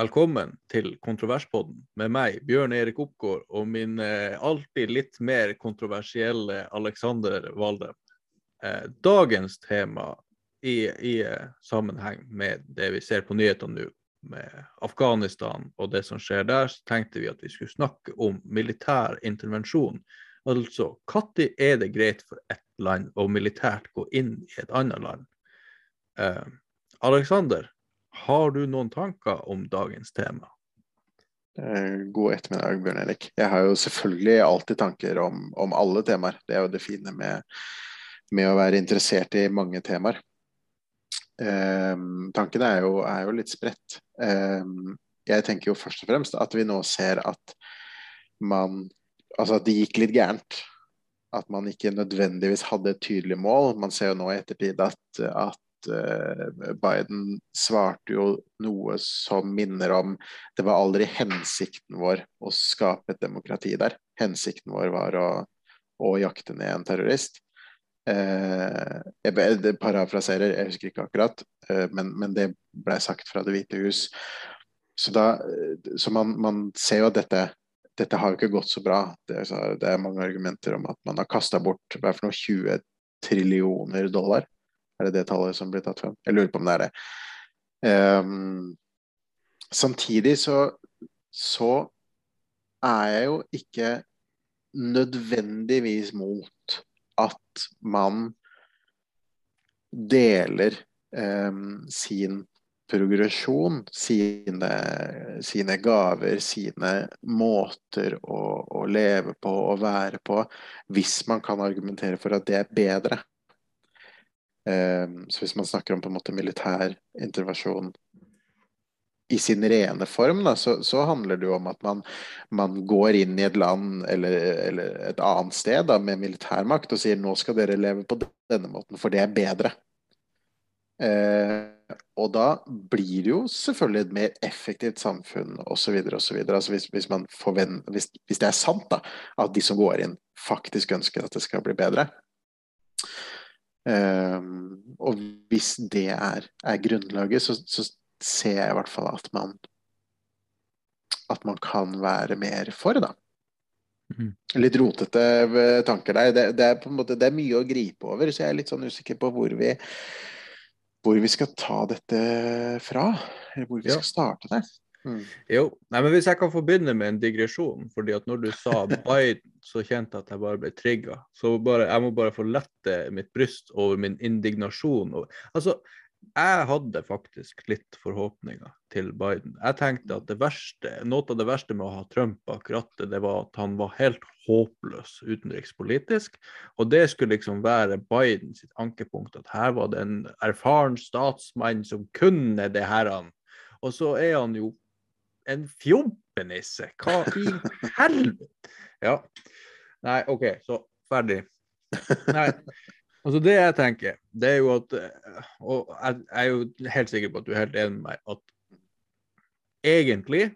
Velkommen til Kontroverspodden med meg, Bjørn Erik Oppgård, og min eh, alltid litt mer kontroversielle Alexander Valdem. Eh, dagens tema i, i eh, sammenheng med det vi ser på nyhetene nå, med Afghanistan og det som skjer der, så tenkte vi at vi skulle snakke om militær intervensjon. Altså, når er det greit for ett land å militært gå inn i et annet land? Eh, Alexander, har du noen tanker om dagens tema? God ettermiddag, Bjørn Erik. Jeg har jo selvfølgelig alltid tanker om, om alle temaer. Det er jo det fine med, med å være interessert i mange temaer. Um, tankene er jo, er jo, litt spredt. Um, jeg tenker jo først og fremst at vi nå ser at man Altså at det gikk litt gærent. At man ikke nødvendigvis hadde et tydelig mål. Man ser jo nå i ettertid at, at Eh, Biden svarte jo noe som minner om Det var aldri hensikten vår å skape et demokrati der. Hensikten vår var å, å jakte ned en terrorist. Eh, jeg parafraserer, jeg husker ikke akkurat, eh, men, men, det ble sagt fra Det hvite hus. Så, da, så man, man, ser jo at dette, dette har jo ikke gått så bra. Det er mange argumenter om at man har kasta bort hva for noe 20 trillioner dollar er det det tallet som blir tatt frem? Jeg lurer på om det er det. Um, samtidig så, så er jeg jo ikke nødvendigvis mot at man deler um, sin progresjon, sine, sine, gaver, sine måter å, å, leve på og være på, hvis man kan argumentere for at det er bedre så hvis man snakker om på en måte militær intervensjon i sin rene form, da, så, så, handler det jo om at man, man går inn i et land eller, eller et annet sted da, med militærmakt og sier nå skal dere leve på denne måten, for det er bedre. Eh, og da blir det jo selvfølgelig et mer effektivt samfunn osv. Altså hvis, hvis, hvis, hvis det er sant da, at de som går inn, faktisk ønsker at det skal bli bedre, Um, og hvis det er, er grunnlaget, så, så, ser jeg i hvert fall at man at man kan være mer for, da. Mm. Litt rotete eh, tanker der. Det, det, er på en måte, det er mye å gripe over, så jeg er litt sånn usikker på hvor vi, hvor vi skal ta dette fra. Eller hvor vi ja. skal starte der. Mm. Jo, nei, men Hvis jeg kan få begynne med en digresjon. fordi at når du sa Biden, så kjente jeg at jeg bare ble trigga. Så bare, jeg må bare få lette mitt bryst over min indignasjon. Altså, jeg hadde faktisk litt forhåpninger til Biden. Jeg tenkte at det verste, Noe av det verste med å ha Trump bak rattet, det var at han var helt håpløs utenrikspolitisk. Og det skulle liksom være Bidens sitt ankepunkt, at her var det en erfaren statsmann som kunne det her. Og så er han jo en fjompenisse? Hva i helvete? Ja. Nei, OK, så ferdig. Nei. Altså Det jeg tenker, det er jo at Og jeg er jo helt sikker på at du er helt enig med meg at egentlig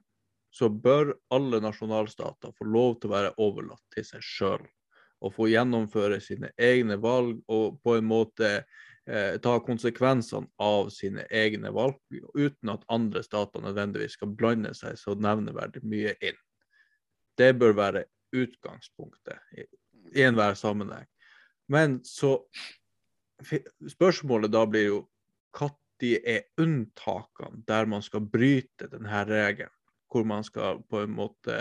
så bør alle nasjonalstater få lov til å være overlatt til seg sjøl. Og få gjennomføre sine egne valg og på en måte eh, ta konsekvensene av sine egne valg, uten at andre stater nødvendigvis skal blande seg så nevneverdig mye inn. Det bør være utgangspunktet i, i enhver sammenheng. Men så Spørsmålet da blir jo når er unntakene der man skal bryte denne regelen? Hvor man skal på en måte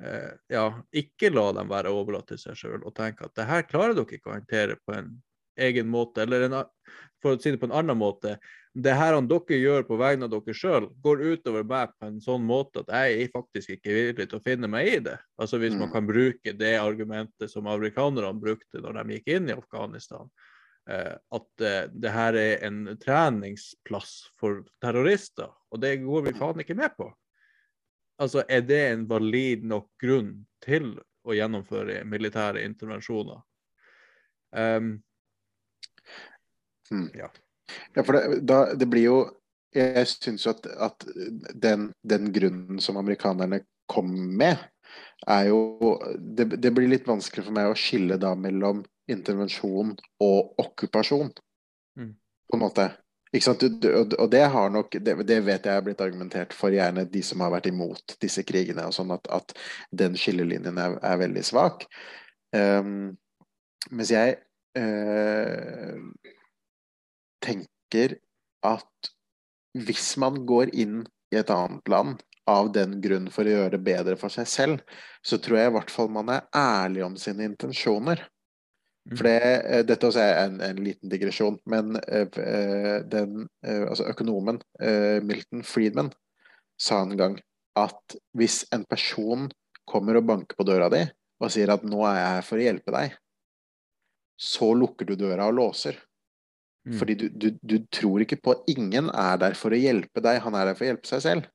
eh, ja, ikke la dem være overlatt til seg sjøl og tenke at det her klarer dere ikke å håndtere på en egen måte, eller en, for å si det på en annen måte Det her dere gjør på vegne av dere sjøl, går utover meg på en sånn måte at jeg er faktisk ikke villig til å finne meg i det. Altså Hvis man mm. kan bruke det argumentet som amerikanerne brukte når de gikk inn i Afghanistan, eh, at eh, det her er en treningsplass for terrorister, og det går vi faen ikke med på. Altså, Er det en valid nok grunn til å gjennomføre militære intervensjoner? Um, Mm. Ja. ja. for det, da, det blir jo Jeg syns jo at, at den, den, grunnen som amerikanerne kom med, er jo det, det, blir litt vanskelig for meg å skille da mellom intervensjon og okkupasjon, mm. på en måte. Ikke sant? Og det har nok det, det, vet jeg er blitt argumentert for gjerne de som har vært imot disse krigene, og sånn at, at den skillelinjen er, er veldig svak. Um, mens jeg uh, tenker at hvis man går inn i et annet land av den grunn for å gjøre det bedre for seg selv, så tror jeg i hvert fall man er ærlig om sine intensjoner. For det, eh, Dette også er en, en liten digresjon, men uh, den, uh, altså økonomen Milton Friedman sa en gang at hvis en person kommer og banker på døra di og sier at 'nå er jeg her for å hjelpe deg', så lukker du døra og låser. Mm. Fordi du, du, du, tror ikke på at ingen er der for å hjelpe deg, han er der for å hjelpe seg selv.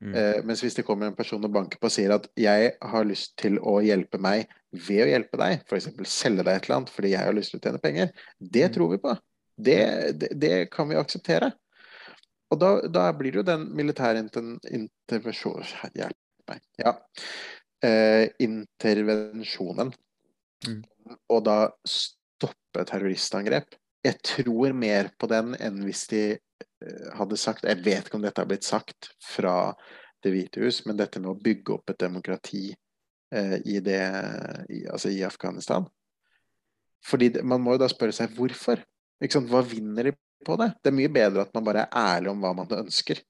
Mm. Eh, mens hvis det kommer en person og banker på og sier at 'jeg har lyst til å hjelpe meg ved å hjelpe deg', f.eks. selge deg et eller annet fordi jeg har lyst til å tjene penger, det mm. tror vi på. Det, det, det, kan vi akseptere. Og da, da blir det jo den militære intervensjonen Hjelp meg. Ja. Eh, intervensjonen. Mm. Og da stoppe terroristangrep. Jeg tror mer på den enn hvis de Eh, hadde sagt Jeg vet ikke om dette har blitt sagt fra Det hvite hus, men dette med å bygge opp et demokrati eh, i, det, i, altså i Afghanistan. Fordi det, Man må jo da spørre seg hvorfor. Hva vinner de på det? Det er mye bedre at man bare er ærlig om hva man ønsker.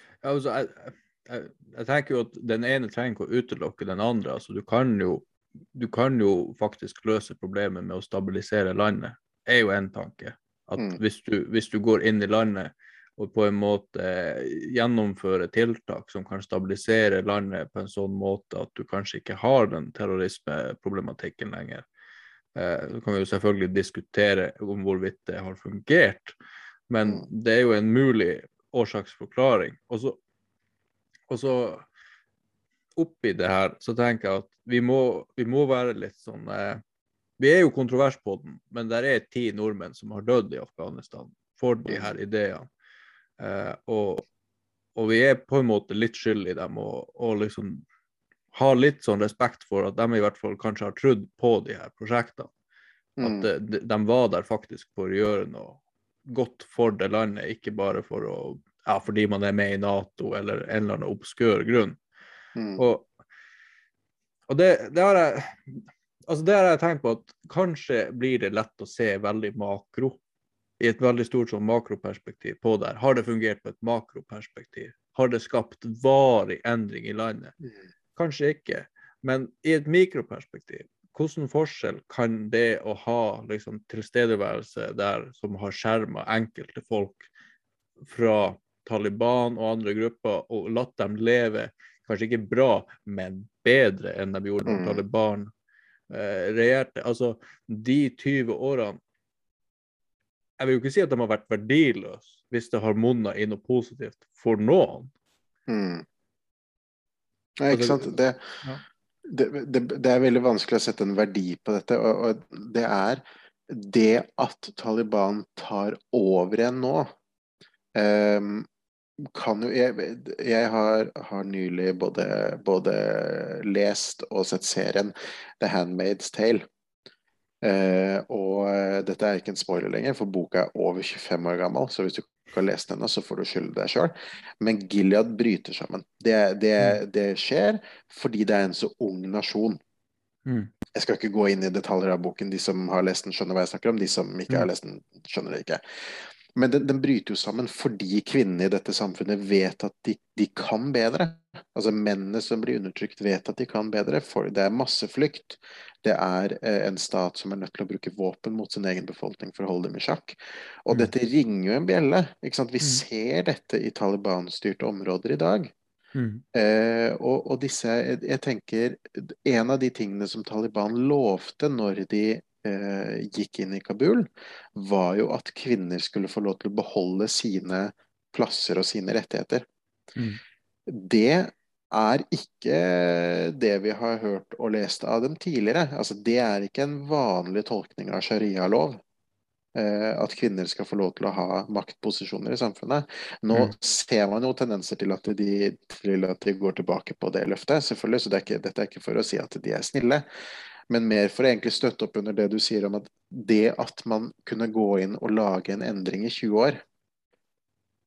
Ja, altså, jeg, jeg, jeg, tenker jo at Den ene trenger ikke å utelukke den andre. altså Du kan jo, du kan jo faktisk løse problemet med å stabilisere landet. Er jo en tanke. At mm. hvis, du, hvis, du, går inn i landet og på en måte gjennomfører tiltak som kan stabilisere landet på en sånn måte at du kanskje ikke har den terrorismeproblematikken lenger. Eh, så kan vi jo selvfølgelig diskutere om hvorvidt det har fungert, men mm. det er jo en mulig årsaksforklaring. Og så, og så oppi det her så tenker jeg at vi må, vi må være litt sånn eh, vi er jo kontrovers på den, men det er ti nordmenn som har dødd i Afghanistan for de her ideene. Eh, og, og, vi er på en måte litt skyld i dem og, og liksom ha litt sånn respekt for at de i hvert fall kanskje har trodd på de her prosjektene. At mm. de, de, var der faktisk for å gjøre noe godt for det landet, ikke bare for å, ja, fordi man er med i Nato eller en eller annen obskør grunn. Mm. Og, og det, det, har jeg altså det har jeg tenkt på at kanskje blir det lett å se veldig makro. I et veldig stort sånn makroperspektiv på det. Har det fungert på et makroperspektiv? Har det skapt varig endring i landet? Mm. Kanskje ikke. Men i et mikroperspektiv, hvilken forskjell kan det å ha liksom, tilstedeværelse der som har skjerma enkelte folk fra Taliban og andre grupper, og latt dem leve kanskje ikke bra, men bedre enn de gjorde når mm. Taliban regjerte. Altså, de 20 årene Jeg vil jo ikke si at de har vært verdiløse hvis det har monna i noe positivt for noen. Mm. Ja, ikke altså, sant. Det, ja. det, det, det, er veldig vanskelig å sette en verdi på dette. Og, og det er det at Taliban tar over igjen nå um, kan jo Jeg, jeg har, har, nylig både, både, lest og sett serien The Handmaid's Tale. Eh, og eh, dette er ikke en spoiler lenger, for boka er over 25 år gammel. Så hvis du ikke har lest den ennå, så får du skylde deg sjøl. Men Gilead bryter sammen. Det, det, mm. det, skjer fordi det er en så ung nasjon. Mm. Jeg skal ikke gå inn i detaljer av boken. De som har lest den, skjønner hva jeg snakker om. De som ikke har mm. lest den, skjønner det ikke. Men den, den, bryter jo sammen fordi kvinnene i dette samfunnet vet at de, de, kan bedre. Altså Mennene som blir undertrykt, vet at de kan bedre. For det er masseflukt. Det er eh, en stat som er nødt til å bruke våpen mot sin egen befolkning for å holde dem i sjakk. Og mm. dette ringer jo en bjelle. ikke sant? Vi mm. ser dette i Taliban-styrte områder i dag. Mm. Eh, og, og, disse jeg, jeg tenker En av de tingene som Taliban lovte når de gikk inn i Kabul, var jo at kvinner skulle få lov til å beholde sine plasser og sine rettigheter. Mm. Det er ikke det vi har hørt og lest av dem tidligere. Altså, det er ikke en vanlig tolkning av sharia-lov. Eh, at kvinner skal få lov til å ha maktposisjoner i samfunnet. Nå mm. ser man jo tendenser til at, de, til at, de, går tilbake på det løftet, selvfølgelig. Så det er ikke, dette er ikke for å si at de er snille. Men mer for å egentlig støtte opp under det du sier om at det at man kunne gå inn og lage en endring i 20 år,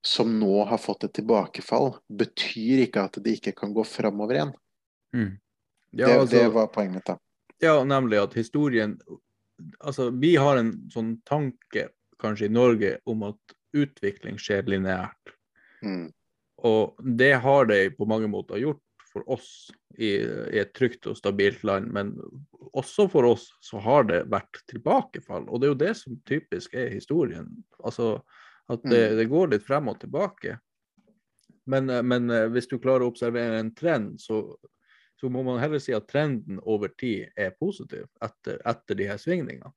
som nå har fått et tilbakefall, betyr ikke at det ikke kan gå framover igjen. Mm. det, Ja, altså, det var poenget mitt, da. ja, nemlig at historien Altså, vi har en sånn tanke kanskje i Norge om at utvikling skjer lineært. Mm. Og det har det på mange måter gjort for oss i, i et trygt og stabilt land, men også for oss så har det vært tilbakefall. Og det er jo det som typisk er historien. Altså at det, Mm. det går litt frem og tilbake. Men, men eh, hvis du klarer å observere en trend, så, så må man heller si at trenden over tid er positiv etter, etter de her svingningene.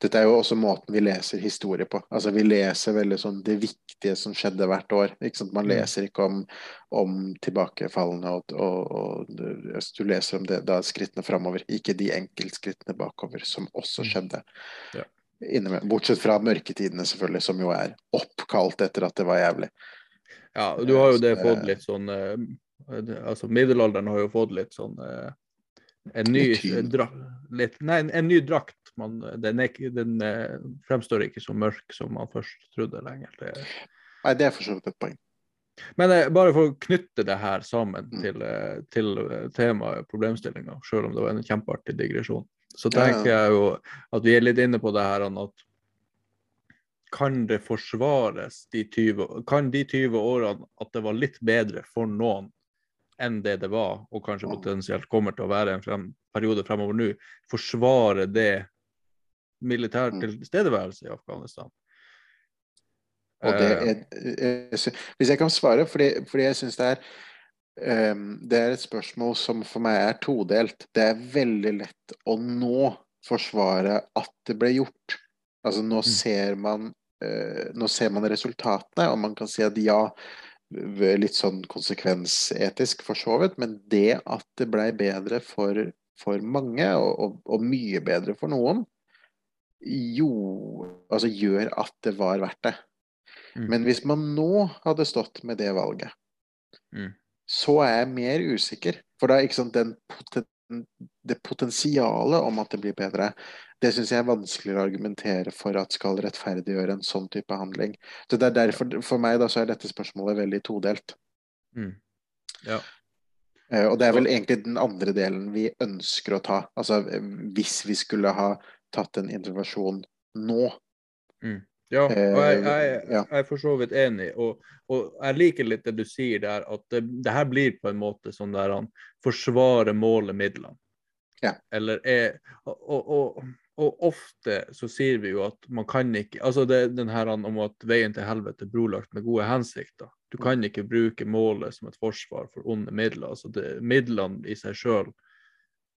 Dette er jo også måten vi leser historie på. Altså Vi leser veldig sånn det viktige som skjedde hvert år. Man Mm. leser ikke om, om tilbakefallene, og, og, og du- leser om det, da skrittene framover, ikke de enkeltskrittene bakover, som også Mm. skjedde. Ja. Bortsett fra mørketidene, selvfølgelig, som jo er oppkalt etter at det var jævlig. Ja, du har jo det det- fått litt sånn eh, Altså middelalderen har jo fått litt sånn eh, en ny dra, litt, Nei, en, en ny drakt. Man, den er, den eh, fremstår ikke så mørk som man først trodde lenger. Det, Nei, det er for så vidt et poeng. men eh, bare for å knytte det her sammen Mm. til, eh, til eh, temaet problemstillinga, selv om det var en kjempeartig digresjon, så Ja, ja. tenker jeg jo at vi er litt inne på det her at kan det forsvares de 20, kan de 20 årene at det var litt bedre for noen enn det det var, og kanskje potensielt kommer til å være en frem, periode fremover nå, forsvare det militær Mm. tilstedeværelse i Afghanistan? Eh, er, hvis jeg kan svare, fordi, fordi jeg syns det er um, Det er et spørsmål som for meg er todelt. Det er veldig lett å nå forsvare at det ble gjort. Altså nå ser man uh, Nå ser man resultatene, og man kan si at ja, litt sånn konsekvensetisk for så vidt, men det at det blei bedre for, for mange, og, og, og mye bedre for noen, jo Altså gjør at det var verdt det. Mm. Men hvis man nå hadde stått med det valget, Mm. så er jeg mer usikker. For da, ikke sant, den poten, det potensialet om at det blir bedre, det syns jeg er vanskeligere å argumentere for at skal rettferdiggjøre en sånn type handling. Så det er derfor, For meg da, så er dette spørsmålet veldig todelt. mm. Ja. Eh, og det er vel egentlig den andre delen vi ønsker å ta. Altså eh, hvis vi skulle ha tatt en intervensjon nå. Ja, og jeg, jeg, Eh, jeg er for så vidt enig. Og, og jeg liker litt det du sier der, at det, det her blir på en måte sånn der han forsvarer målet midlene. Ja. Eller er og, og, og ofte så sier vi jo at man kan ikke Altså det, den her om at veien til helvete er brolagt med gode hensikter. Du kan ikke bruke målet som et forsvar for onde midler. Altså det, midlene i seg sjøl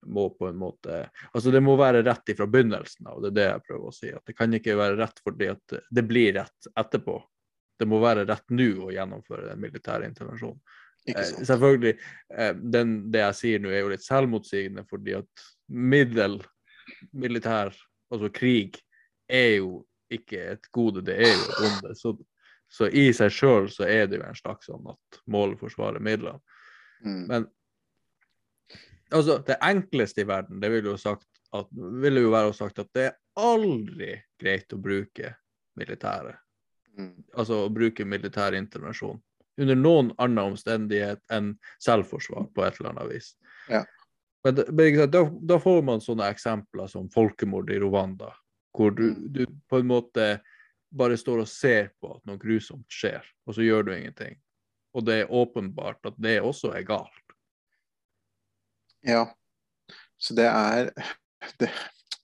må på en måte Altså det må være rett ifra begynnelsen av, det er det jeg prøver å si. At det kan ikke være rett fordi at det blir rett etterpå. Det må være rett nå å gjennomføre den militære intervensjonen. Eh, selvfølgelig, eh, den, det jeg sier nå er jo litt selvmotsigende, fordi at middel militær, altså krig, er jo ikke et gode, det er jo et onde. Så, så i seg sjøl så er det jo en slags sånn at målet forsvarer midlene. Mm. Men altså, det enkleste i verden, det ville jo, sagt at, ville jo være å sagt at det er aldri greit å bruke militære. Mm. Altså å bruke militær intervensjon. Under noen annen omstendighet enn selvforsvar på et eller annet vis. Ja. Men, men da, da får man sånne eksempler som folkemord i Rwanda, hvor du, Mm. du på en måte bare står og ser på at noe grusomt skjer, og så gjør du ingenting. Og det er åpenbart at det også er galt. Ja. Så det er det,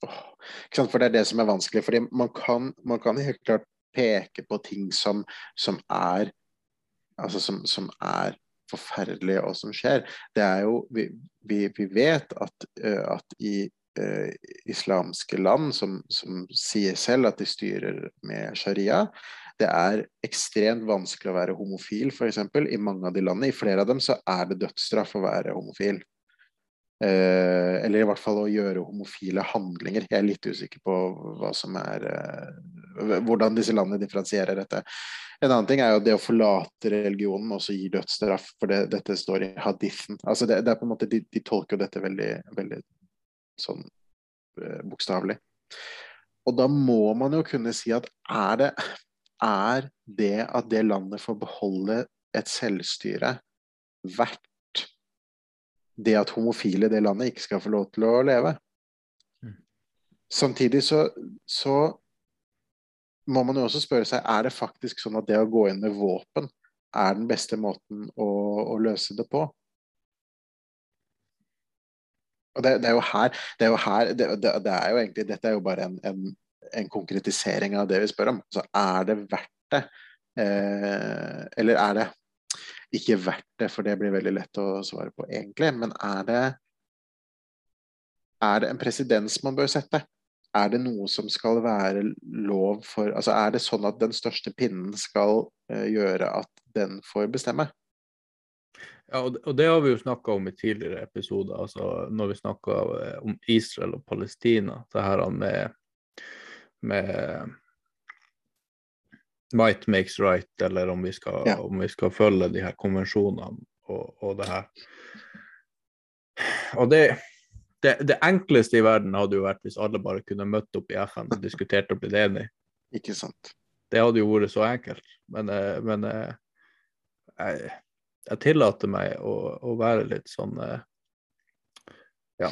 åh, ikke sant? For det er det som er vanskelig. fordi man kan, man kan helt klart peke på ting som, som er altså som, som er forferdelige og som skjer. Det er jo Vi, vi, vi vet at, uh, at i uh, islamske land som, som sier selv at de styrer med sharia, det er ekstremt vanskelig å være homofil, f.eks. I mange av de landene. I flere av dem så er det dødsstraff å være homofil. Eh, eller i hvert fall å gjøre homofile handlinger. Jeg er litt usikker på hva som er eh, hvordan disse landene differensierer dette. En annen ting er jo det å forlate religionen også gi dødsstraff, for det, dette står i hadithen. Altså det, det er på en måte, de, de tolker jo dette veldig, veldig sånn eh, bokstavelig. Og da må man jo kunne si at er det, er det at det landet får beholde et selvstyre verdt det at homofile i det landet ikke skal få lov til å leve? Mm. Samtidig så, så må man jo også spørre seg er det faktisk sånn at det å gå inn med våpen er den beste måten å, å løse det på. Og det, det, er jo her, det er jo her det, det, er jo egentlig, Dette er jo bare en, en, en, konkretisering av det vi spør om. Så er det verdt det? Eh, eller er det ikke verdt det, for det blir veldig lett å svare på egentlig. Men er det, er det en presedens man bør sette? er det noe som skal være lov for Altså er det sånn at den største pinnen skal uh, gjøre at den får bestemme? Ja, og det, har vi jo snakka om i tidligere episoder, altså når vi snakka eh, om Israel og Palestina. Det her med, med might makes right, eller om vi skal, ja. om vi skal følge de her konvensjonene og, og det her. Og det det, det, enkleste i verden hadde jo vært hvis alle bare kunne møtt opp i FN og diskutert og blitt enige. Ikke sant. Det hadde jo vært så enkelt. Men, eh, men eh, jeg, jeg, tillater meg å, å, være litt sånn eh, Ja.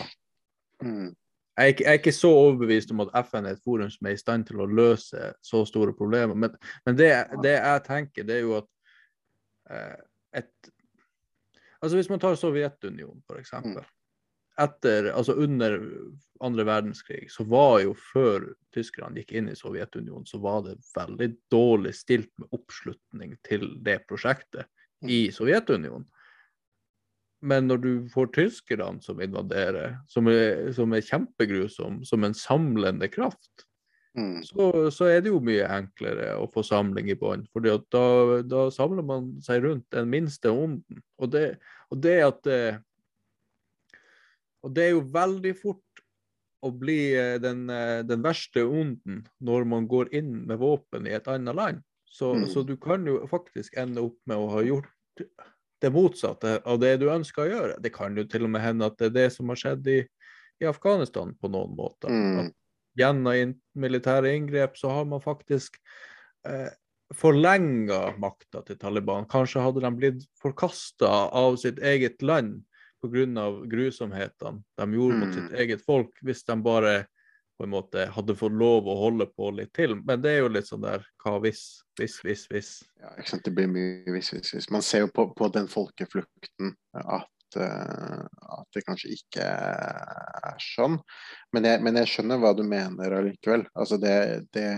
Mm. Jeg, er ikke, jeg, er ikke, så overbevist om at FN er et forum som er i stand til å løse så store problemer. Men, men det, det, jeg tenker, det er jo at et Altså Hvis man tar Sovjetunionen, f.eks. Etter, altså under andre verdenskrig, så var jo før tyskerne gikk inn i Sovjetunionen, så var det veldig dårlig stilt med oppslutning til det prosjektet i. Sovjetunionen. Men når du får tyskerne som invaderer, som er, som er kjempegrusom, som en samlende kraft, mm. så, så, er det jo mye enklere å få samling i bånd. For da, da, samler man seg rundt den minste onden. Og det, og det at eh, og det er jo veldig fort å bli eh, den, eh, den, verste onden når man går inn med våpen i et annet land. Så, mm. så, du kan jo faktisk ende opp med å ha gjort det motsatte av det du ønsker å gjøre. Det kan jo til og med hende at det er det som har skjedd i, i Afghanistan på noen måter. Mm. Gjennom militære inngrep så har man faktisk eh, forlenga makta til Taliban. Kanskje hadde de blitt forkasta av sitt eget land pga. grusomhetene de gjorde mot sitt mm. eget folk, hvis de bare på en måte hadde fått lov å holde på litt til. Men det er jo litt sånn der hva hvis, hvis, hvis, hvis. Ja, ikke sant. Det blir mye hvis, hvis, hvis. Man ser jo på, på den folkeflukten at, uh, at, det kanskje ikke er sånn. Men jeg, men jeg skjønner hva du mener allikevel. Altså det, det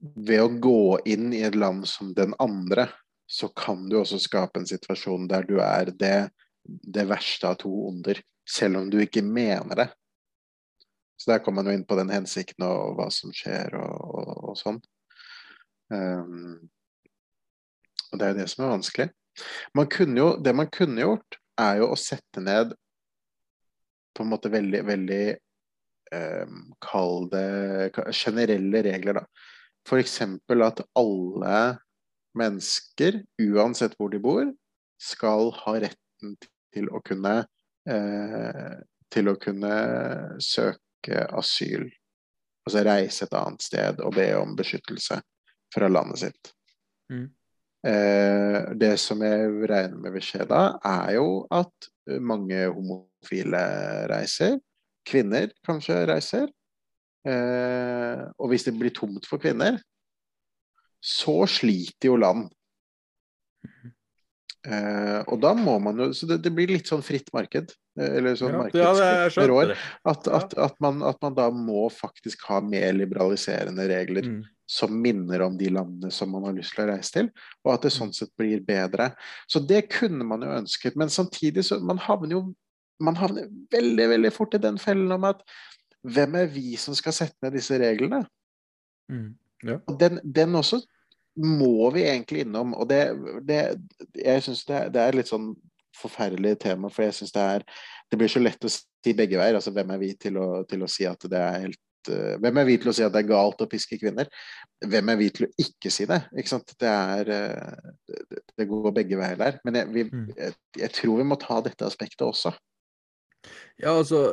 Ved å gå inn i et land som den andre, så kan du også skape en situasjon der du er det det verste av to onder, selv om du ikke mener det. Så der kommer man jo inn på den hensikten og hva som skjer og, og, og sånn. Um, og det er jo det som er vanskelig. Man jo, det man kunne gjort, er jo å sette ned på en måte veldig, veldig um, Kall det generelle regler, da. F.eks. at alle mennesker, uansett hvor de bor, skal ha retten til å kunne, eh, til å kunne søke asyl. Altså reise et annet sted og be om beskyttelse fra landet sitt. Mm. Eh, det som jeg regner med vil skje da, er jo at mange homofile reiser. Kvinner kanskje reiser. Eh, og hvis det blir tomt for kvinner, så sliter jo land. Mm. Eh, og da må man jo Så det, det, blir litt sånn fritt marked. Eller sånn ja, markedsfritt rår. At, at, at, man, at, man, da må faktisk ha mer liberaliserende regler mm. som minner om de landene som man har lyst til å reise til. Og at det sånn sett blir bedre. Så det kunne man jo ønsket. Men samtidig så man havner jo man havner veldig, veldig fort i den fellen om at hvem er vi som skal sette ned disse reglene? Mm. Ja. Den, den også må vi egentlig innom. Og det, det jeg syns det, det, er litt sånn forferdelig tema, for jeg syns det er Det blir så lett å si begge veier. Altså hvem er vi til å, til å si at det er helt uh, Hvem er vi til å si at det er galt å piske kvinner? Hvem er vi til å ikke si det? Ikke sant? Det er det, det, går begge veier der. Men jeg, vi, mm. jeg, jeg tror vi må ta dette aspektet også. Ja, altså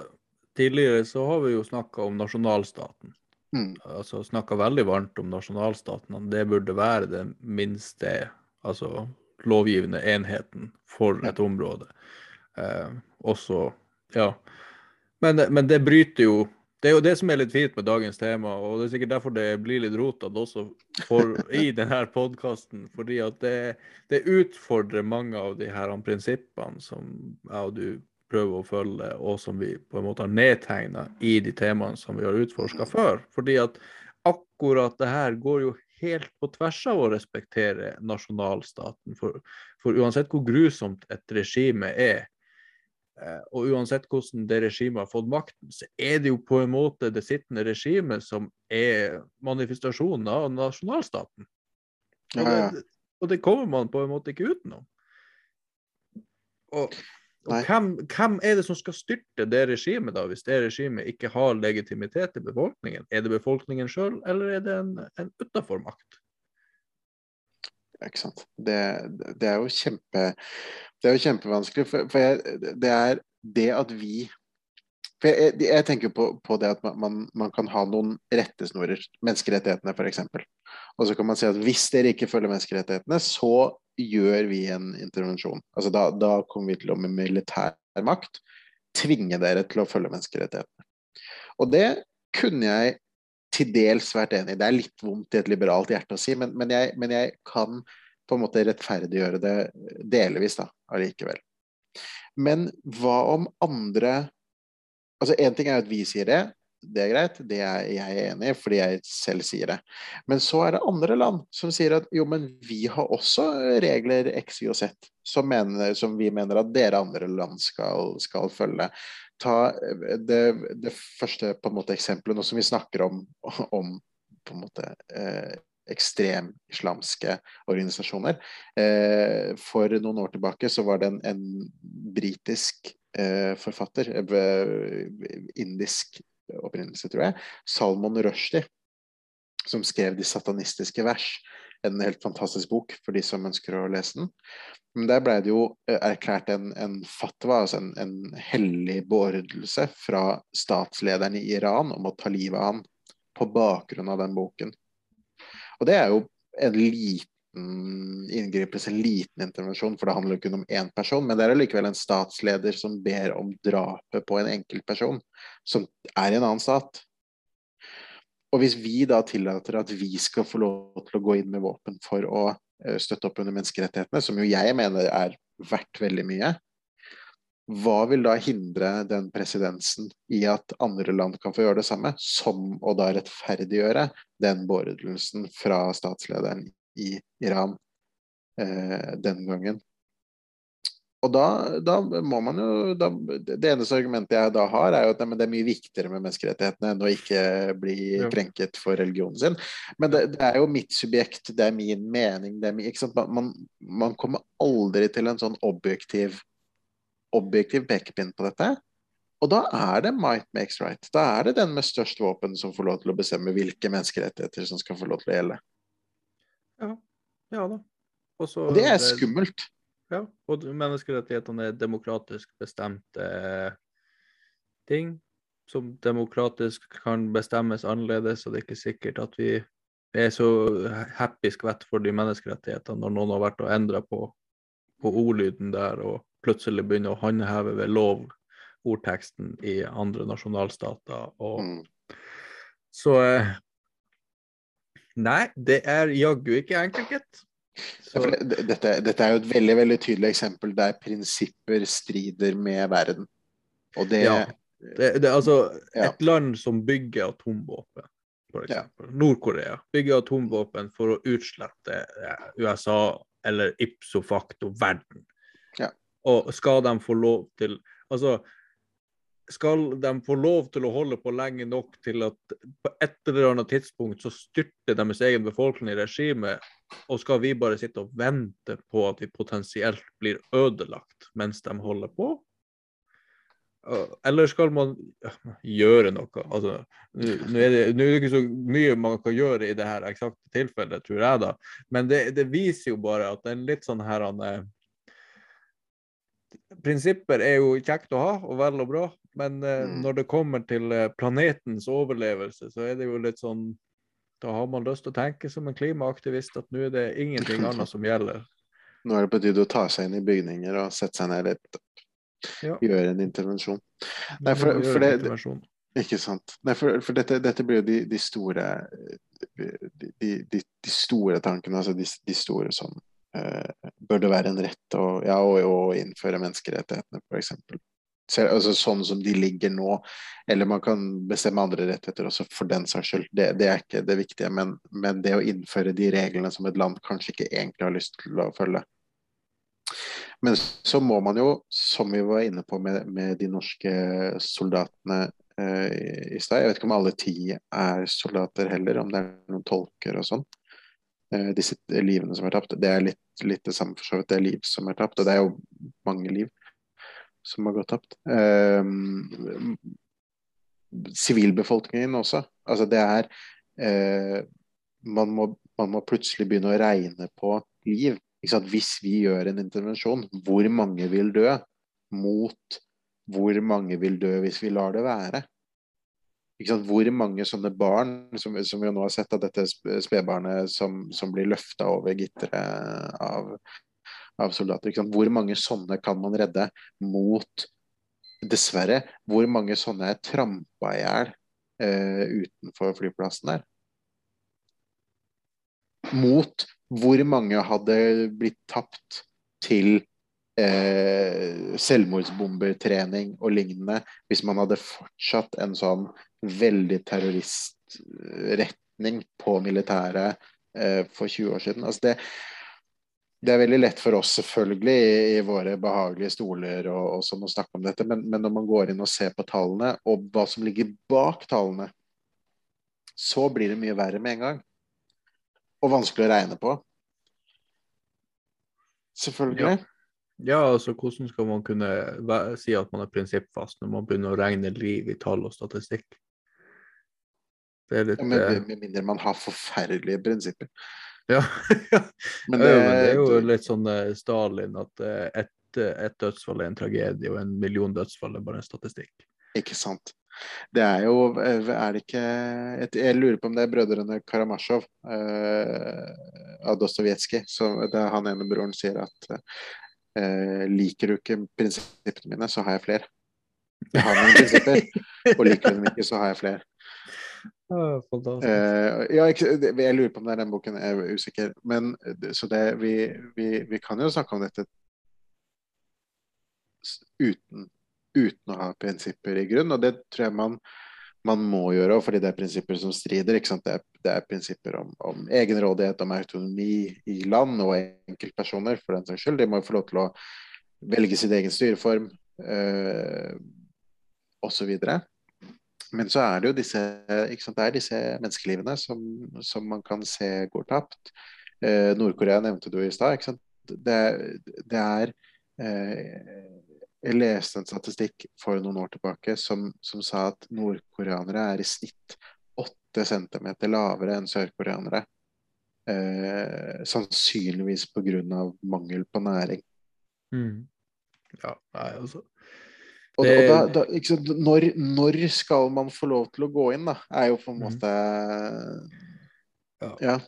Tidligere så har vi jo snakka om nasjonalstaten. Mm. Altså snakka veldig varmt om nasjonalstaten. Det burde være det minste, altså lovgivende enheten for et område. Eh, også, ja. Men, men det bryter jo det er jo det som er litt fint med dagens tema, og det er sikkert derfor det blir litt rotete også for, i denne podkasten. Fordi at det, det, utfordrer mange av de her prinsippene som jeg og du prøver å følge, og som vi på en måte har nedtegna i de temaene som vi har utforska før. Fordi at akkurat det her går jo helt på tvers av å respektere nasjonalstaten. For, for uansett hvor grusomt et regime er, Eh, og uansett hvordan det regimet har fått makten, så er det jo på en måte det sittende regimet som er manifestasjonen av nasjonalstaten. Og det, og det, kommer man på en måte ikke utenom. Og, og hvem, hvem, er det som skal styrte det regimet, da, hvis det regimet ikke har legitimitet i befolkningen? Er det befolkningen sjøl, eller er det en, en utaformakt? Ikke sant. Det, det, er jo kjempe Det er jo kjempevanskelig, for, for jeg, det er det at vi for jeg, jeg tenker på, på, det at man, man, kan ha noen rettesnorer, menneskerettighetene f.eks. Og så kan man si at hvis dere ikke følger menneskerettighetene, så gjør vi en intervensjon. Altså da, da kommer vi til å med militær makt tvinge dere til å følge menneskerettighetene. Og det kunne jeg til dels vært enig i. Det er litt vondt i et liberalt hjerte å si, men, men, jeg, men jeg, kan på en måte rettferdiggjøre det delvis da, allikevel. Men hva om andre Altså Én ting er at vi sier det, det er greit, det er jeg enig i fordi jeg selv sier det. Men så er det andre land som sier at jo, men vi har også regler X, Y og Z som, mener, som vi mener at dere andre land skal, skal følge ta eh, det, det, første på en måte eksempelet, nå som vi snakker om, om på en måte eh, ekstremislamske organisasjoner. Eh, for noen år tilbake så var det en, en britisk eh, forfatter, eh, indisk opprinnelse, tror jeg, Salmon Rushdie, som skrev de satanistiske vers en helt fantastisk bok for de som ønsker å lese den. Men der ble det jo eh, erklært en, en fatwa, altså en, en hellig beordrelse fra statslederen i Iran om å ta livet av han på bakgrunn av den boken. Og det er jo en liten inngripelse, en liten intervensjon, for det handler jo kun om én person. Men det er likevel en statsleder som ber om drapet på en enkeltperson, som er i en annen stat. Og hvis vi da tillater at vi skal få lov til å gå inn med våpen for å uh, støtte opp under menneskerettighetene, som jo jeg mener er verdt veldig mye, hva vil da hindre den presidensen i at andre land kan få gjøre det samme, som å da rettferdiggjøre den beordrelsen fra statslederen i Iran den gangen? Og da, da, må man jo da, Det eneste argumentet jeg da har, er jo at det er mye viktigere med menneskerettighetene enn å ikke bli ja. krenket for religionen sin. Men det, det, er jo mitt subjekt, det er min mening. Er min, man, man, kommer aldri til en sånn objektiv, objektiv pekepinn på dette. Og da er det might makes right. Da er det den med størst våpen som får lov til å bestemme hvilke menneskerettigheter som skal få lov til å gjelde. Ja, ja da. Også, og det er skummelt. Ja, og menneskerettighetene er demokratisk bestemte ting som demokratisk kan bestemmes annerledes, og det er ikke sikkert at vi er så happy skvett for de menneskerettighetene når noen har vært og endra på, på, ordlyden der og plutselig begynner å håndheve ved lov ordteksten i andre nasjonalstater. Og, mm. Så eh, Nei, det er jaggu ikke enkelt, gitt. Ja, dette, dette, er jo et veldig veldig tydelig eksempel der prinsipper strider med verden. Og det, ja, det, det altså ja. Et land som bygger atomvåpen, f.eks. Ja. Nord-Korea bygger atomvåpen for å utslette USA eller ipso facto verden. Ja. Og skal de få lov til Altså, skal de få lov til å holde på lenge nok til at på et eller annet tidspunkt så styrter deres egen befolkning i regimet, og skal vi bare sitte og vente på at vi potensielt blir ødelagt mens de holder på? Eller skal man gjøre noe? Altså, nå er, er, det ikke så mye man kan gjøre i det her eksakte tilfellet, tror jeg, da. Men det, det viser jo bare at det er litt sånn her han, Prinsipper er jo kjekt å ha, og vel og bra, Men eh, Mm. når det kommer til eh, planetens overlevelse, så er det jo litt sånn Da har man lyst til å tenke som en klimaaktivist at nå er det ingenting annet som gjelder. Nå er det på tide å ta seg inn i bygninger og sette seg ned litt. Ja. Gjøre en intervensjon. Nei, for- for det- intervensjon. Ikke sant. Nei, for, for dette, dette blir jo de, de store de, de, de, store tankene, altså de, store som uh, Bør det være en rett å, ja, å, å innføre menneskerettighetene, f.eks. Altså, sånn som de ligger nå. Eller man kan bestemme andre rettigheter også, for den saks skyld. Det, det er ikke det viktige. Men, men det å innføre de reglene som et land kanskje ikke egentlig har lyst til å følge. Men så må man jo, som vi var inne på med, med de norske soldatene eh, i- stad Jeg vet ikke om alle ti er soldater heller, om det er noen tolker og sånn. Eh, disse livene som er tapt. Det er litt, litt det samme for så vidt. Det er liv som er tapt, og det er jo mange liv som har gått tapt. Eh, Sivilbefolkningen også. Altså det er eh, man, må, man må plutselig begynne å regne på liv. Hvis vi gjør en intervensjon, hvor mange vil dø mot hvor mange vil dø hvis vi lar det være? Hvor mange sånne barn, som, som vi nå har sett av dette sp- spedbarnet som, som blir løfta over gitteret av, av soldater, hvor mange sånne kan man redde mot Dessverre, hvor mange sånne er trampa i hjel eh, utenfor flyplassen der? Mot hvor mange hadde blitt tapt til eh, selvmordsbombertrening og lignende hvis man hadde fortsatt en sånn veldig terroristretning på militæret eh, for 20 år siden. Altså det, det er veldig lett for oss selvfølgelig i, i våre behagelige stoler og, og sånn å snakke om dette, men, men når man går inn og ser på tallene og hva som ligger bak tallene, så blir det mye verre med en gang. Og vanskelig å regne på. Selvfølgelig. Ja, altså hvordan skal man kunne si at man er prinsippfast når man begynner å regne liv i tall og statistikk? Det er litt Ja, eh, med mindre man har forferdelige prinsipper. Ja, ja. Men ja, det, men det er jo litt sånn eh, Stalin at eh, ett et dødsfall er en tragedie, og en million dødsfall er bare en statistikk. Ikke sant. Det er jo Er det ikke et, Jeg lurer på om det er brødrene Karamasjov eh, av Dostojevskij. Der han ene broren sier at eh, liker du ikke prinsippene mine, så har jeg flere. Jeg har noen prinsipper, og liker du dem ikke, så har jeg flere. Eh, ja, jeg, jeg lurer på om det er den boken, jeg er usikker. Men så det, vi, vi, vi kan jo snakke om dette uten, uten å ha prinsipper i grunn, og det tror jeg man, man må gjøre, fordi det er prinsipper som strider. Det, er, det er prinsipper om, om egenrådighet, om autonomi i land og enkeltpersoner, for den saks skyld. De må få lov til å velge sin egen styreform, øh, osv. Men så er det jo disse, sant? Det er disse menneskelivene som, som man kan se går tapt. Eh, Nord-Korea nevnte du i stad. Det, det er eh, Jeg leste en statistikk for noen år tilbake som, som sa at nordkoreanere er i snitt 8 cm lavere enn sørkoreanere. Eh, sannsynligvis pga. mangel på næring. Mm. Ja, nei, altså Og, Det- og da, da, sant, når, når skal man få lov til å gå inn, da? Er jo på en Mhm. måte Ja. Ja.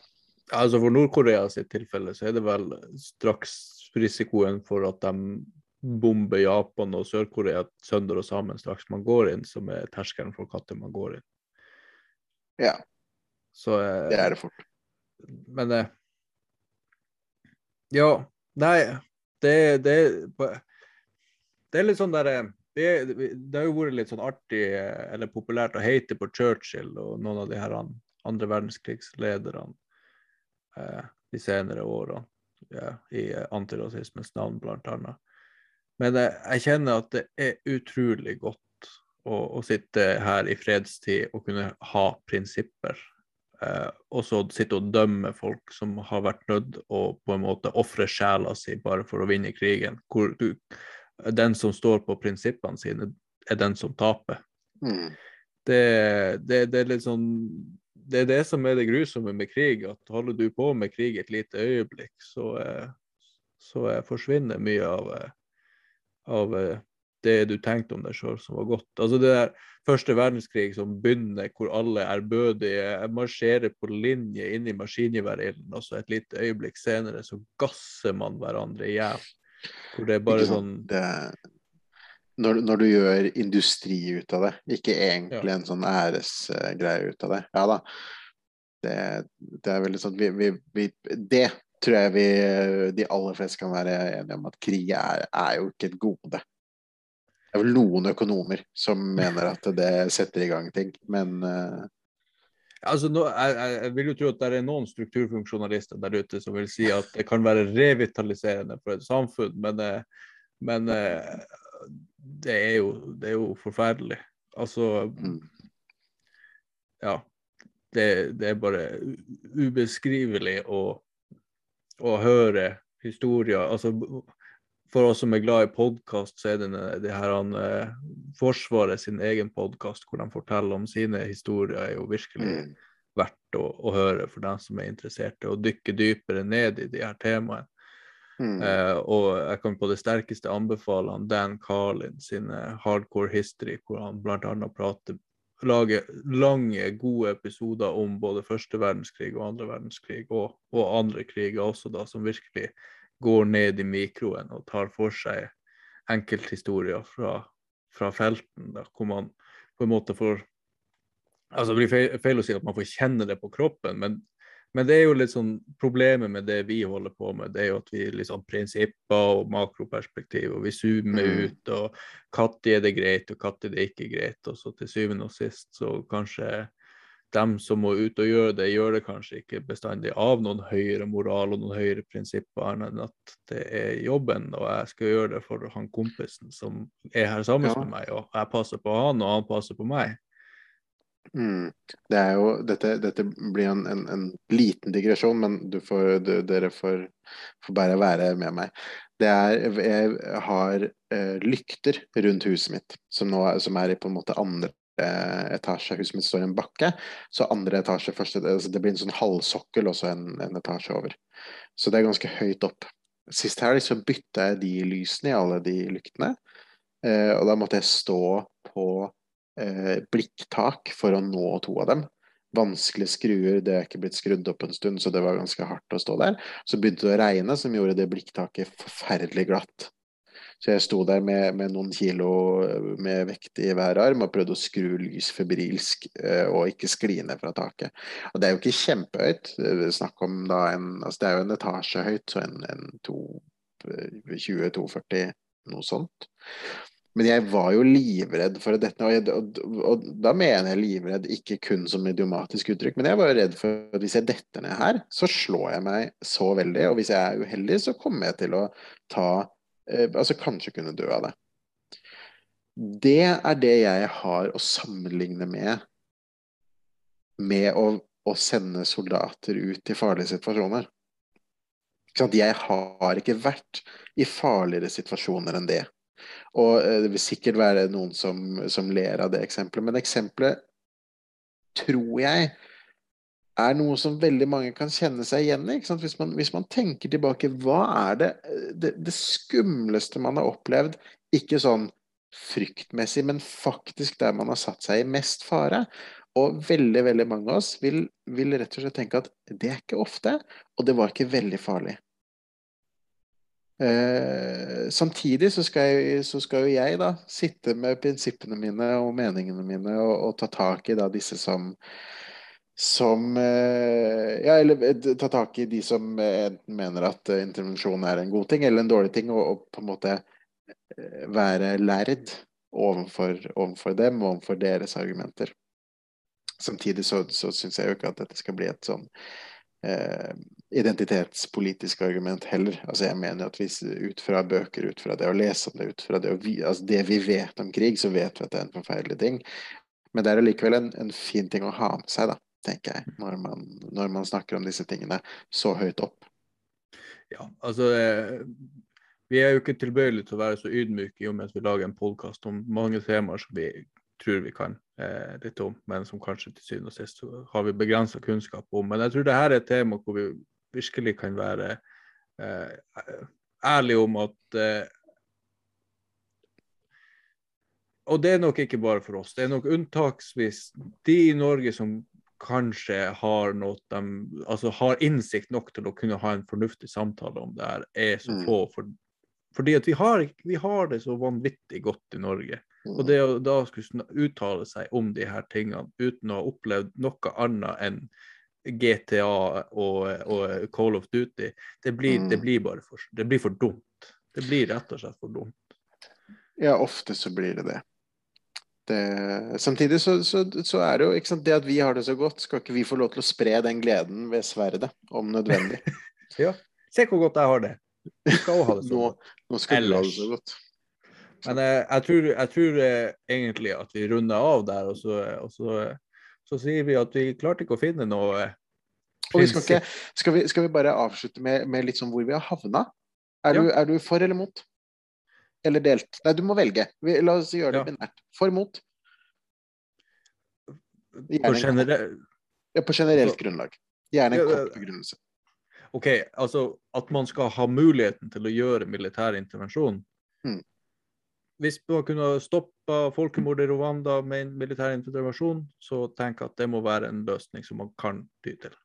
Altså For Nord-Korea sitt tilfelle så er det vel straks risikoen for at de bomber Japan og Sør-Korea sønder og sammen straks man går inn, som er terskelen for når man går inn. Ja, Så, eh, det er det fort. Men eh, Ja, nei Det, det, det er litt sånn der eh, det, det har jo vært litt sånn artig eller populært å hate på Churchill og noen av de her andre verdenskrigslederne eh, de senere årene, ja, i eh, antirasismens navn, blant annet. Men eh, jeg kjenner at det er utrolig godt å, å sitte her i fredstid og kunne ha prinsipper. Eh, og så sitte og dømme folk som har vært nødt å på en måte ofre sjela si bare for å vinne krigen. Hvor du, den som står på prinsippene sine, er den som taper. Mm. Det, det, det er litt sånn Det er det som er det grusomme med krig, at holder du på med krig et lite øyeblikk, så, eh, så eh, forsvinner mye av, eh, av det du tenkte om deg sjøl som var godt. Altså det der første verdenskrig som begynner, hvor alle ærbødige marsjerer på linje inn i maskingeværilden, og så et lite øyeblikk senere så gasser man hverandre i hjel. Hvor det er bare sånn det, når, når, du gjør industri ut av det, ikke egentlig ja. en sånn æresgreie ut av det. Ja da. Det, det er veldig sånn vi, vi, vi, Det tror jeg vi de aller fleste kan være enige om at krig er, er jo ikke et gode. Det er vel noen økonomer som mener at det setter i gang ting, men uh... Altså, nå, jeg, jeg, vil jo tro at det er noen strukturfunksjonalister der ute som vil si at det kan være revitaliserende for et samfunn, men, eh, men eh, det, er jo, det, er jo, forferdelig. Altså mm. Ja. Det, det, er bare ubeskrivelig å, å høre historier. Altså, for oss som er glad i podkast, så er det, det her han, eh, Forsvaret sin egen podkast hvor de forteller om sine historier, er jo virkelig mm. verdt å, å, høre for dem som er interesserte, og dykke dypere ned i de her temaene. Mm. Eh, og jeg kan på det sterkeste anbefale han Dan Carlin sin Hardcore History, hvor han bl.a. prater lager lange, gode episoder om både første verdenskrig og andre verdenskrig, og, og andre kriger også, da, som virkelig går ned i mikroen og tar for seg enkelthistorier fra, fra felten, da, hvor man på en måte får altså Det blir feil, feil, å si at man får kjenne det på kroppen, men, men, det er jo litt sånn problemet med det vi holder på med, det er jo at vi sånn prinsipper og makroperspektiv, og vi zoomer mm. ut, og når er det greit, og når er det ikke greit, og så til syvende og sist så kanskje dem som må ut og gjøre det, gjør det kanskje ikke bestandig av noen høyere moral og noen høyere prinsipper enn at det er jobben, og jeg skal gjøre det for han kompisen som er her sammen ja. med meg, og jeg passer på han, og han passer på meg. Mm. Det er jo, dette, dette blir en, en, en, liten digresjon, men får, du, dere får, får, bare være med meg. Det er, jeg har eh, lykter rundt huset mitt, som, nå, som er i på en måte andre Eh, etasje. Huset mitt står i en bakke, så andre etasje første, altså Det blir en sånn halvsokkel og så en, en, etasje over. Så det er ganske høyt opp. Sist helg så bytta jeg de lysene i alle de lyktene. Eh, og da måtte jeg stå på eh, blikktak for å nå to av dem. Vanskelige skruer, det er ikke blitt skrudd opp en stund, så det var ganske hardt å stå der. Så begynte det å regne, som gjorde det blikktaket forferdelig glatt. Så jeg sto der med, med, noen kilo eh, med vekt i hver arm og prøvde å skru lys febrilsk eh, og ikke skli ned fra taket. Og det er jo ikke kjempehøyt. Snakk om da en altså Det er jo en etasje høyt, så en, en 20-240, eh, noe sånt. Men jeg var jo livredd for dette, og, og, og, da mener jeg livredd ikke kun som idiomatisk uttrykk, men jeg var jo redd for at hvis jeg detter ned her, så slår jeg meg så veldig, og hvis jeg er uheldig, så kommer jeg til å ta Eh, altså kanskje kunne dø av det. Det er det jeg har å sammenligne med med å, å sende soldater ut i farlige situasjoner. Jeg har ikke vært i farligere situasjoner enn det. Og eh, det vil sikkert være noen som, som ler av det eksempelet, men eksempelet tror jeg er noe som veldig mange kan kjenne seg igjen i. Hvis man, hvis, man, tenker tilbake, hva er det, det, det skumleste man har opplevd? Ikke sånn fryktmessig, men faktisk der man har satt seg i mest fare. Og veldig veldig mange av oss vil, vil, rett og slett tenke at det er ikke ofte, og det var ikke veldig farlig. Eh, samtidig så skal, jeg, så skal, jo jeg da sitte med prinsippene mine og meningene mine og, og ta tak i da disse som som eh, Ja, eller eh, ta tak i de som enten mener at eh, intervensjon er en god ting eller en dårlig ting, og, og på en måte være lærd overfor, overfor dem og overfor deres argumenter. Samtidig så, så syns jeg jo ikke at dette skal bli et sånn eh, identitetspolitisk argument heller. Altså Jeg mener at hvis ut fra bøker, ut fra det å lese om det, ut fra det, vi, altså det vi vet om krig, så vet vi at det er en forferdelig ting. Men det er allikevel en, en fin ting å ha med seg, da tenker jeg, når man, når man, snakker om disse tingene så høyt opp. Ja, altså eh, Vi er jo ikke tilbøyelige til å være så ydmyke i og med at vi lager en podkast om mange temaer som vi tror vi kan eh, litt om, men som kanskje til syvende og sist har vi begrensa kunnskap om. Men jeg tror det her er et tema hvor vi virkelig kan være eh, ærlige om at eh, og det er nok ikke bare for oss. Det er nok unntaksvis de i Norge som kanskje har noe de, altså har innsikt nok til å kunne ha en fornuftig samtale om det her, er så Mm. få. For, fordi at vi har, vi har det så vanvittig godt i Norge. Og Mm. det å da skulle uttale seg om de her tingene uten å ha opplevd noe annet enn GTA og, og Call of Duty, det blir, det Mm. blir bare for, det blir for dumt. Det blir rett og slett for dumt. Ja, ofte så blir det det. Det samtidig så, så, så er det jo sant, det at vi har det så godt, skal ikke vi få lov til å spre den gleden ved sverdet, om nødvendig. Ja. Se hvor godt jeg har det. Du skal òg ha det sånn. Nå, nå skal du ha det så godt. Men jeg, jeg tror, jeg tror eh, egentlig at vi runder av der, og så, og så, så sier vi at vi klarte ikke å finne noe eh, vi skal, ikke, skal, vi, skal vi bare avslutte med, med litt sånn hvor vi har havna? Er, Ja. du, er du for eller mot? Eller delt? Nei, du må velge. Vi, la oss gjøre det Ja. binært. For mot? på generell Ja, på generelt grunnlag. Gjerne en kort begrunnelse. OK, altså at man skal ha muligheten til å gjøre militær intervensjon. Mm. Hvis man kunne stoppa folkemordet i Rwanda med en militær intervensjon, så tenk at det må være en løsning som man kan ty til.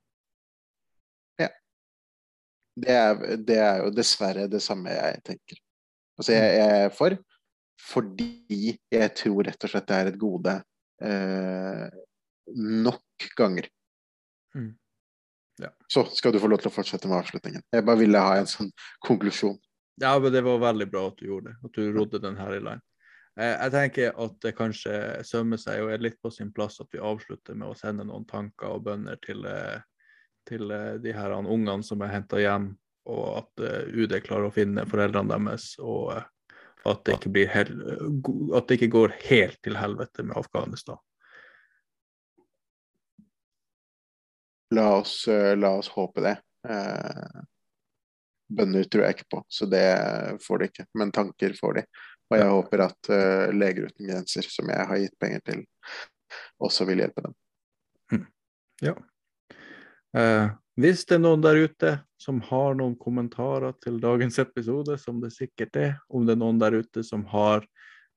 Det er, det er jo dessverre det samme jeg tenker. Altså, jeg, jeg er for, fordi jeg tror rett og slett det er et gode eh, nok ganger. Mm. Ja. Så skal du få lov til å fortsette med avslutningen. Jeg bare ville ha en sånn konklusjon. Ja, men det var veldig bra at du gjorde det, at du rodde den her i land. Eh, Jeg tenker at det kanskje sømmer seg og er litt på sin plass at vi avslutter med å sende noen tanker og bønner til, eh, til eh, de her ungene som er henta hjem, og at eh, UD klarer å finne foreldrene deres, og eh, at det ikke, blir hel at det ikke går helt til helvete med Afghanistan. La oss, eh, la oss håpe det. Eh, bønner tror jeg ikke på, så det får de ikke. Men tanker får de. Og jeg håper at Leger uten grenser, som jeg har gitt penger til, også vil hjelpe dem. Ja. Eh, hvis det er noen der ute som har noen kommentarer til dagens episode, som det sikkert er, om det er noen der ute som har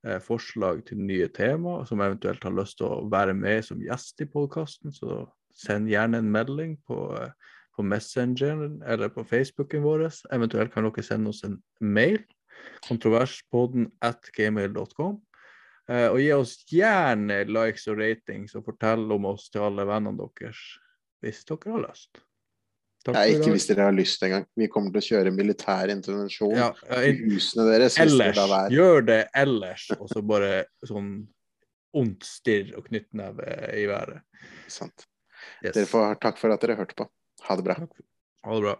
eh, forslag til nye tema, som eventuelt har lyst til å være med som gjest i podkasten, så send gjerne en melding på, eh, på Messenger eller på Facebooken vår. Eventuelt kan dere sende oss en mail, kontroverspodden at gmail.com. Eh, og gi oss gjerne likes og ratings, og fortell om oss til alle vennene deres hvis dere har lyst. Takk Nei, ikke hvis dere har lyst engang. Vi kommer til å kjøre militær intervensjon ja, i husene deres. Ellers, gjør det ellers, og så bare sånn ondt stirr og knyttneve i været. Sant. Yes. Dere får takk for at dere hørte på. Ha det bra. Ha det bra.